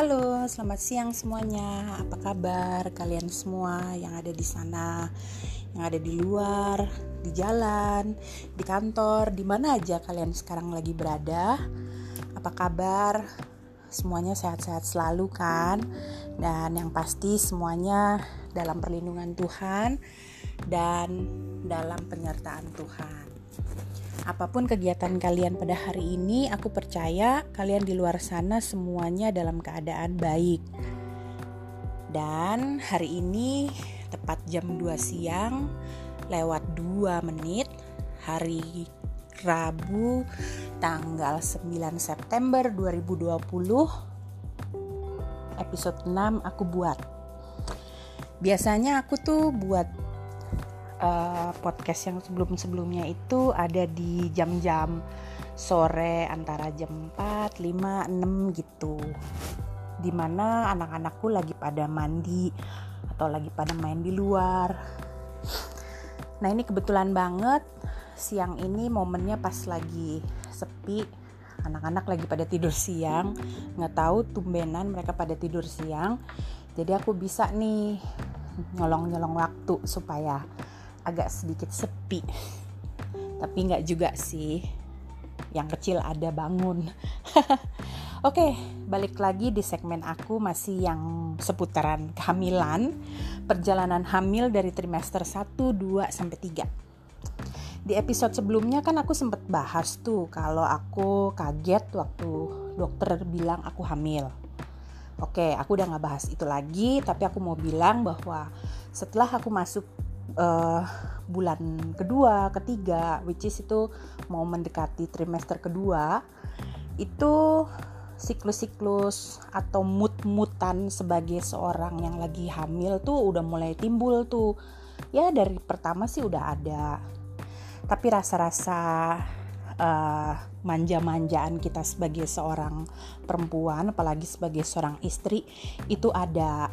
Halo, selamat siang semuanya. Apa kabar kalian semua yang ada di sana, yang ada di luar, di jalan, di kantor, di mana aja kalian sekarang lagi berada? Apa kabar? Semuanya sehat-sehat selalu kan? Dan yang pasti semuanya dalam perlindungan Tuhan dan dalam penyertaan Tuhan apa pun kegiatan kalian pada hari ini, aku percaya kalian di luar sana semuanya dalam keadaan baik. Dan hari ini tepat jam 2 siang lewat 2 menit hari Rabu tanggal 9 September 2020 episode 6 aku buat. Biasanya aku tuh buat uh, podcast yang sebelum-sebelumnya itu ada di jam-jam sore antara jam 4, 5, 6 gitu. Di mana anak-anakku lagi pada mandi atau lagi pada main di luar. Nah ini kebetulan banget siang ini momennya pas lagi sepi anak-anak lagi pada tidur siang nggak tahu tumbenan mereka pada tidur siang jadi aku bisa nih nyolong-nyolong waktu supaya agak sedikit sepi tapi nggak juga sih yang kecil ada bangun Oke, balik lagi di segmen aku masih yang seputaran kehamilan, perjalanan hamil dari trimester 1, 2 sampai 3. Di episode sebelumnya kan aku sempat bahas tuh kalau aku kaget waktu dokter bilang aku hamil. Oke, aku udah nggak bahas itu lagi, tapi aku mau bilang bahwa setelah aku masuk uh, bulan kedua, ketiga, which is itu mau mendekati trimester kedua, itu siklus-siklus atau mood-mutan sebagai seorang yang lagi hamil tuh udah mulai timbul tuh. Ya dari pertama sih udah ada. Tapi rasa-rasa uh, manja-manjaan kita sebagai seorang perempuan, apalagi sebagai seorang istri itu ada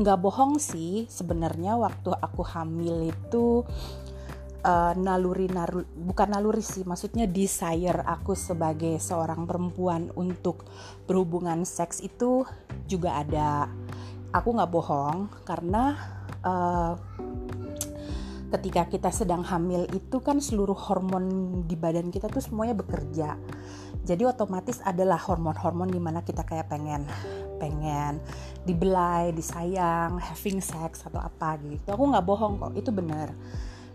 nggak bohong sih sebenarnya waktu aku hamil itu uh, naluri naru, bukan naluri sih maksudnya desire aku sebagai seorang perempuan untuk berhubungan seks itu juga ada. Aku nggak bohong karena uh, ketika kita sedang hamil itu kan seluruh hormon di badan kita tuh semuanya bekerja. Jadi otomatis adalah hormon-hormon di mana kita kayak pengen pengen dibelai, disayang, having sex atau apa gitu. Aku nggak bohong kok, itu benar.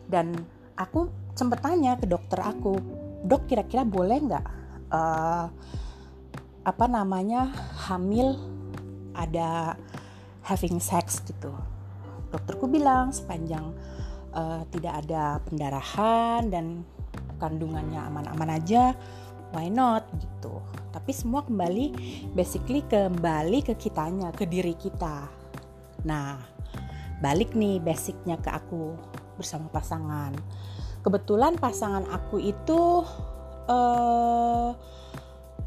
Dan aku sempet tanya ke dokter aku, dok kira-kira boleh nggak uh, apa namanya hamil ada having sex gitu. Dokterku bilang sepanjang uh, tidak ada pendarahan dan kandungannya aman-aman aja, why not gitu tapi semua kembali basically kembali ke kitanya ke diri kita. Nah balik nih basicnya ke aku bersama pasangan. Kebetulan pasangan aku itu uh,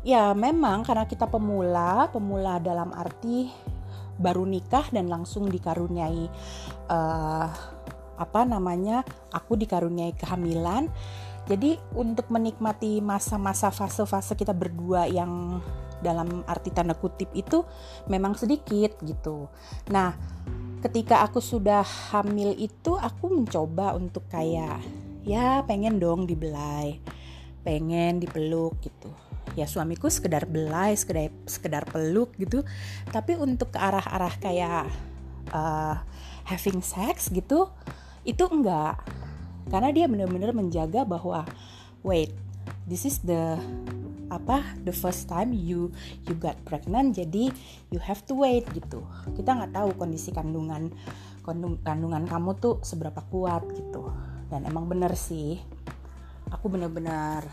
ya memang karena kita pemula pemula dalam arti baru nikah dan langsung dikaruniai uh, apa namanya aku dikaruniai kehamilan jadi untuk menikmati masa-masa fase-fase kita berdua yang dalam arti tanda kutip itu memang sedikit gitu. Nah, ketika aku sudah hamil itu aku mencoba untuk kayak ya pengen dong dibelai, pengen dipeluk gitu. Ya suamiku sekedar belai, sekedar sekedar peluk gitu. Tapi untuk ke arah-arah kayak uh, having sex gitu itu enggak karena dia benar-benar menjaga bahwa wait this is the apa the first time you you got pregnant jadi you have to wait gitu. Kita nggak tahu kondisi kandungan kandungan kamu tuh seberapa kuat gitu. Dan emang bener sih aku bener-bener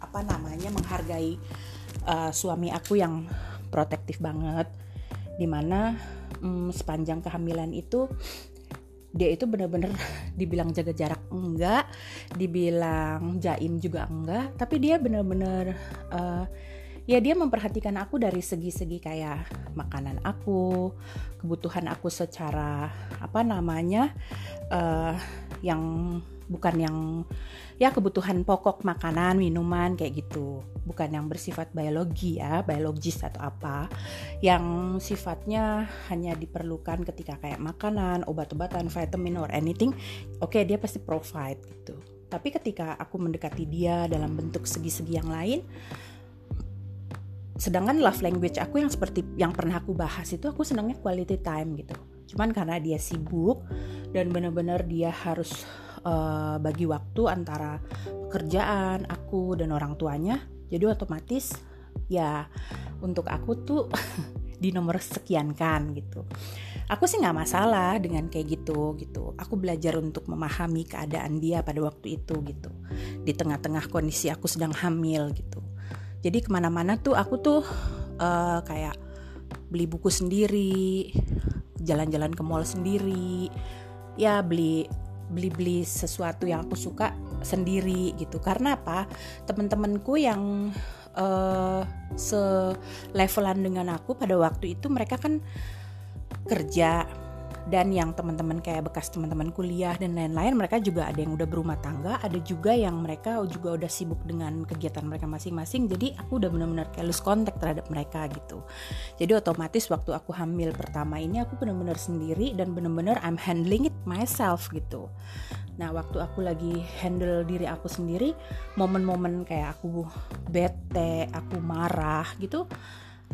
apa namanya menghargai uh, suami aku yang protektif banget. Di mana um, sepanjang kehamilan itu dia itu bener-bener dibilang jaga jarak enggak, dibilang jaim juga enggak, tapi dia bener-bener uh, ya dia memperhatikan aku dari segi-segi kayak makanan aku, kebutuhan aku secara apa namanya uh, yang bukan yang ya kebutuhan pokok makanan minuman kayak gitu. Bukan yang bersifat biologi ya biologis atau apa. Yang sifatnya hanya diperlukan ketika kayak makanan obat-obatan vitamin or anything oke okay, dia pasti provide gitu. Tapi ketika aku mendekati dia dalam bentuk segi-segi yang lain sedangkan love language aku yang seperti yang pernah aku bahas itu aku senangnya quality time gitu cuman karena dia sibuk dan benar-benar dia harus uh, bagi waktu antara pekerjaan aku dan orang tuanya jadi otomatis ya untuk aku tuh di nomor sekian kan gitu. Aku sih nggak masalah dengan kayak gitu gitu. Aku belajar untuk memahami keadaan dia pada waktu itu gitu. Di tengah-tengah kondisi aku sedang hamil gitu. Jadi ke mana-mana tuh aku tuh uh, kayak beli buku sendiri jalan-jalan ke mall sendiri. Ya beli beli-beli sesuatu yang aku suka sendiri gitu. Karena apa? Teman-temanku yang uh, selevelan dengan aku pada waktu itu mereka kan kerja dan yang teman-teman kayak bekas teman-teman kuliah dan lain-lain mereka juga ada yang udah berumah tangga ada juga yang mereka juga udah sibuk dengan kegiatan mereka masing-masing. Jadi aku udah benar-benar kayak lose contact terhadap mereka gitu. Jadi otomatis waktu aku hamil pertama ini aku benar-benar sendiri dan benar-benar I'm handling it myself gitu. Nah, waktu aku lagi handle diri aku sendiri, momen-momen kayak aku bete, aku marah gitu,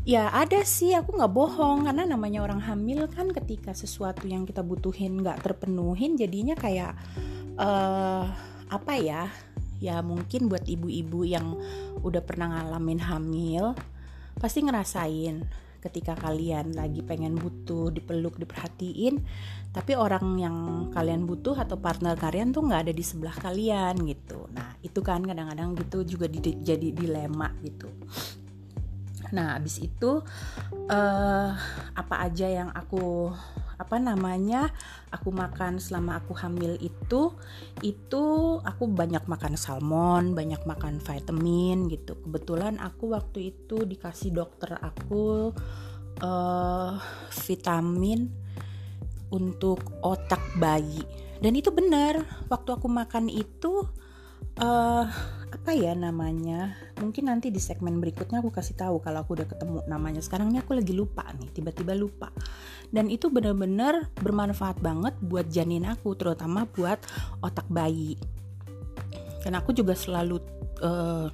ya ada sih. Aku nggak bohong. Karena namanya orang hamil kan ketika sesuatu yang kita butuhin nggak terpenuhin jadinya kayak uh, apa ya? Ya mungkin buat ibu-ibu yang udah pernah ngalamin hamil pasti ngerasain ketika kalian lagi pengen butuh dipeluk diperhatiin. Tapi orang yang kalian butuh atau partner kalian tuh nggak ada di sebelah kalian gitu. Nah itu kan kadang-kadang gitu juga di, jadi dilema gitu Nah, abis itu uh, apa aja yang aku apa namanya aku makan selama aku hamil itu itu aku banyak makan salmon banyak makan vitamin gitu. Kebetulan aku waktu itu dikasih dokter aku uh, vitamin untuk otak bayi. Dan itu benar waktu aku makan itu uh, apa ya namanya? Mungkin nanti di segmen berikutnya aku kasih tahu kalau aku udah ketemu namanya. Sekarang ini aku lagi lupa nih tiba-tiba lupa. Dan itu benar-benar bermanfaat banget buat janin aku terutama buat otak bayi. Dan aku juga selalu uh,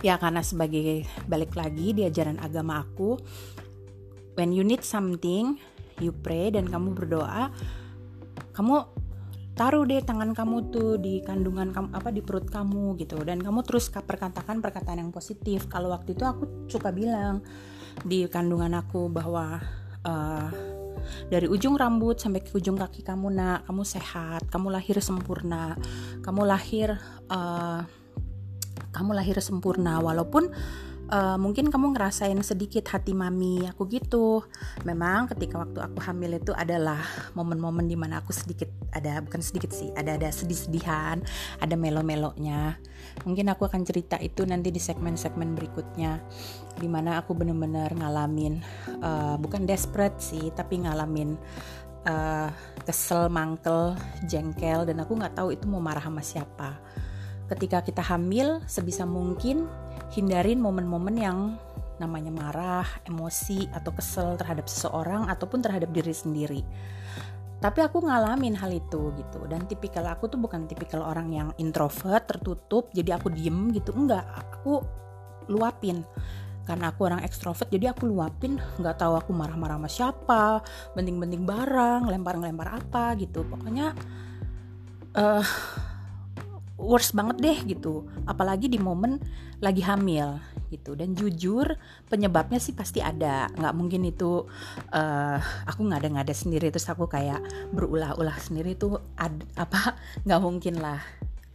ya karena sebagai balik lagi di ajaran agama aku when you need something you pray dan kamu berdoa kamu taruh deh tangan kamu tuh di kandungan kamu apa di perut kamu gitu. Dan kamu terus perkatakan perkataan yang positif. Kalau waktu itu aku suka bilang di kandungan aku bahwa uh, dari ujung rambut sampai ke ujung kaki kamu nak kamu sehat kamu lahir sempurna kamu lahir uh, kamu lahir sempurna. Walaupun uh, mungkin kamu ngerasain sedikit hati mami aku gitu. Memang ketika waktu aku hamil itu adalah momen-momen di mana aku sedikit ada bukan sedikit sih ada ada sedih-sedihan ada melo-melonya. Mungkin aku akan cerita itu nanti di segmen-segmen berikutnya di mana aku bener-bener ngalamin uh, bukan desperate sih tapi ngalamin uh, kesel mangkel jengkel dan aku nggak tahu itu mau marah sama siapa. Ketika kita hamil sebisa mungkin hindarin momen-momen yang namanya marah, emosi atau kesel terhadap seseorang ataupun terhadap diri sendiri. Tapi aku ngalamin hal itu gitu dan tipikal aku tuh bukan tipikal orang yang introvert, tertutup, jadi aku diem gitu. Enggak, aku luapin karena aku orang ekstrovert jadi aku luapin nggak tahu aku marah-marah sama siapa benting-benting barang lempar-lempar apa gitu pokoknya uh, worst banget deh gitu. Apalagi di momen lagi hamil gitu. Dan jujur penyebabnya sih pasti ada. Nggak mungkin itu uh, aku nggak ada sendiri terus aku kayak berulah-ulah sendiri tuh ad, apa nggak mungkin lah.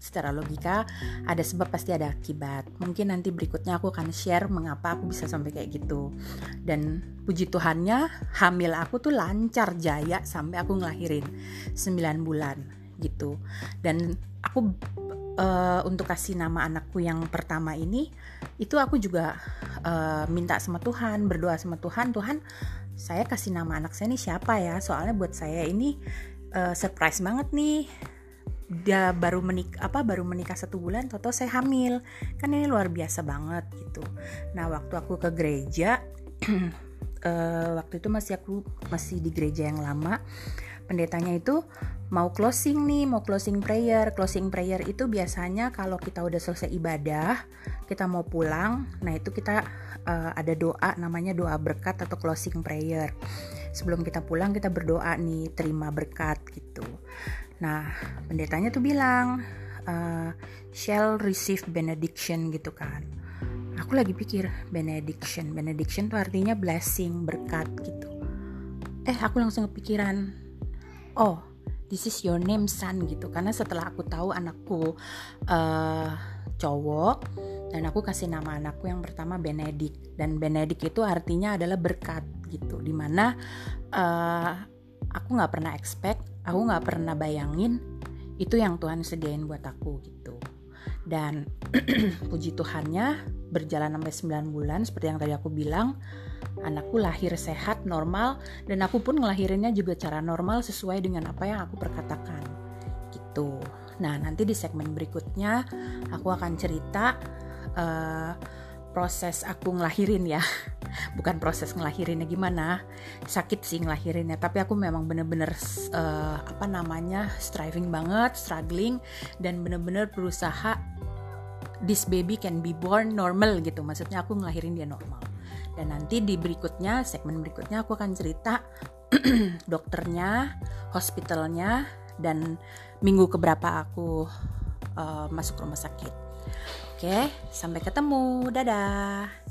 Secara logika ada sebab pasti ada akibat. Mungkin nanti berikutnya aku akan share mengapa aku bisa sampai kayak gitu. Dan puji Tuhannya hamil aku tuh lancar jaya sampai aku ngelahirin 9 bulan gitu. Dan aku uh, untuk kasih nama anakku yang pertama ini itu aku juga uh, minta sama Tuhan berdoa sama Tuhan Tuhan saya kasih nama anak saya ini siapa ya? Soalnya buat saya ini uh, surprise banget nih. Dia baru menik apa baru menikah satu bulan toto saya hamil. Kan ini luar biasa banget gitu. Nah waktu aku ke gereja uh, waktu itu masih aku masih di gereja yang lama pendetanya itu mau closing nih mau closing prayer closing prayer itu biasanya kalau kita udah selesai ibadah kita mau pulang nah itu kita uh, ada doa namanya doa berkat atau closing prayer sebelum kita pulang kita berdoa nih terima berkat gitu Nah, pendetanya tuh bilang, uh, shall receive benediction gitu kan. Aku lagi pikir benediction, benediction tuh artinya blessing, berkat gitu. Eh, aku langsung kepikiran, oh, this is your name son gitu. Karena setelah aku tahu anakku uh, cowok dan aku kasih nama anakku yang pertama Benedik dan Benedik itu artinya adalah berkat gitu. Di mana uh, aku nggak pernah expect aku nggak pernah bayangin itu yang Tuhan sediain buat aku gitu dan puji Tuhannya berjalan sampai 9 bulan seperti yang tadi aku bilang anakku lahir sehat normal dan aku pun ngelahirinnya juga cara normal sesuai dengan apa yang aku perkatakan. Gitu. Nah nanti di segmen berikutnya aku akan cerita uh, proses aku ngelahirin ya. Bukan proses ngelahirinnya gimana sakit sih ngelahirinnya tapi aku memang bener-bener uh, apa namanya striving banget struggling dan bener-bener berusaha this baby can be born normal gitu. Maksudnya aku ngelahirin dia normal dan nanti di berikutnya segmen berikutnya aku akan cerita dokternya hospitalnya dan minggu keberapa aku uh, masuk rumah sakit. Oke sampai ketemu. Dadah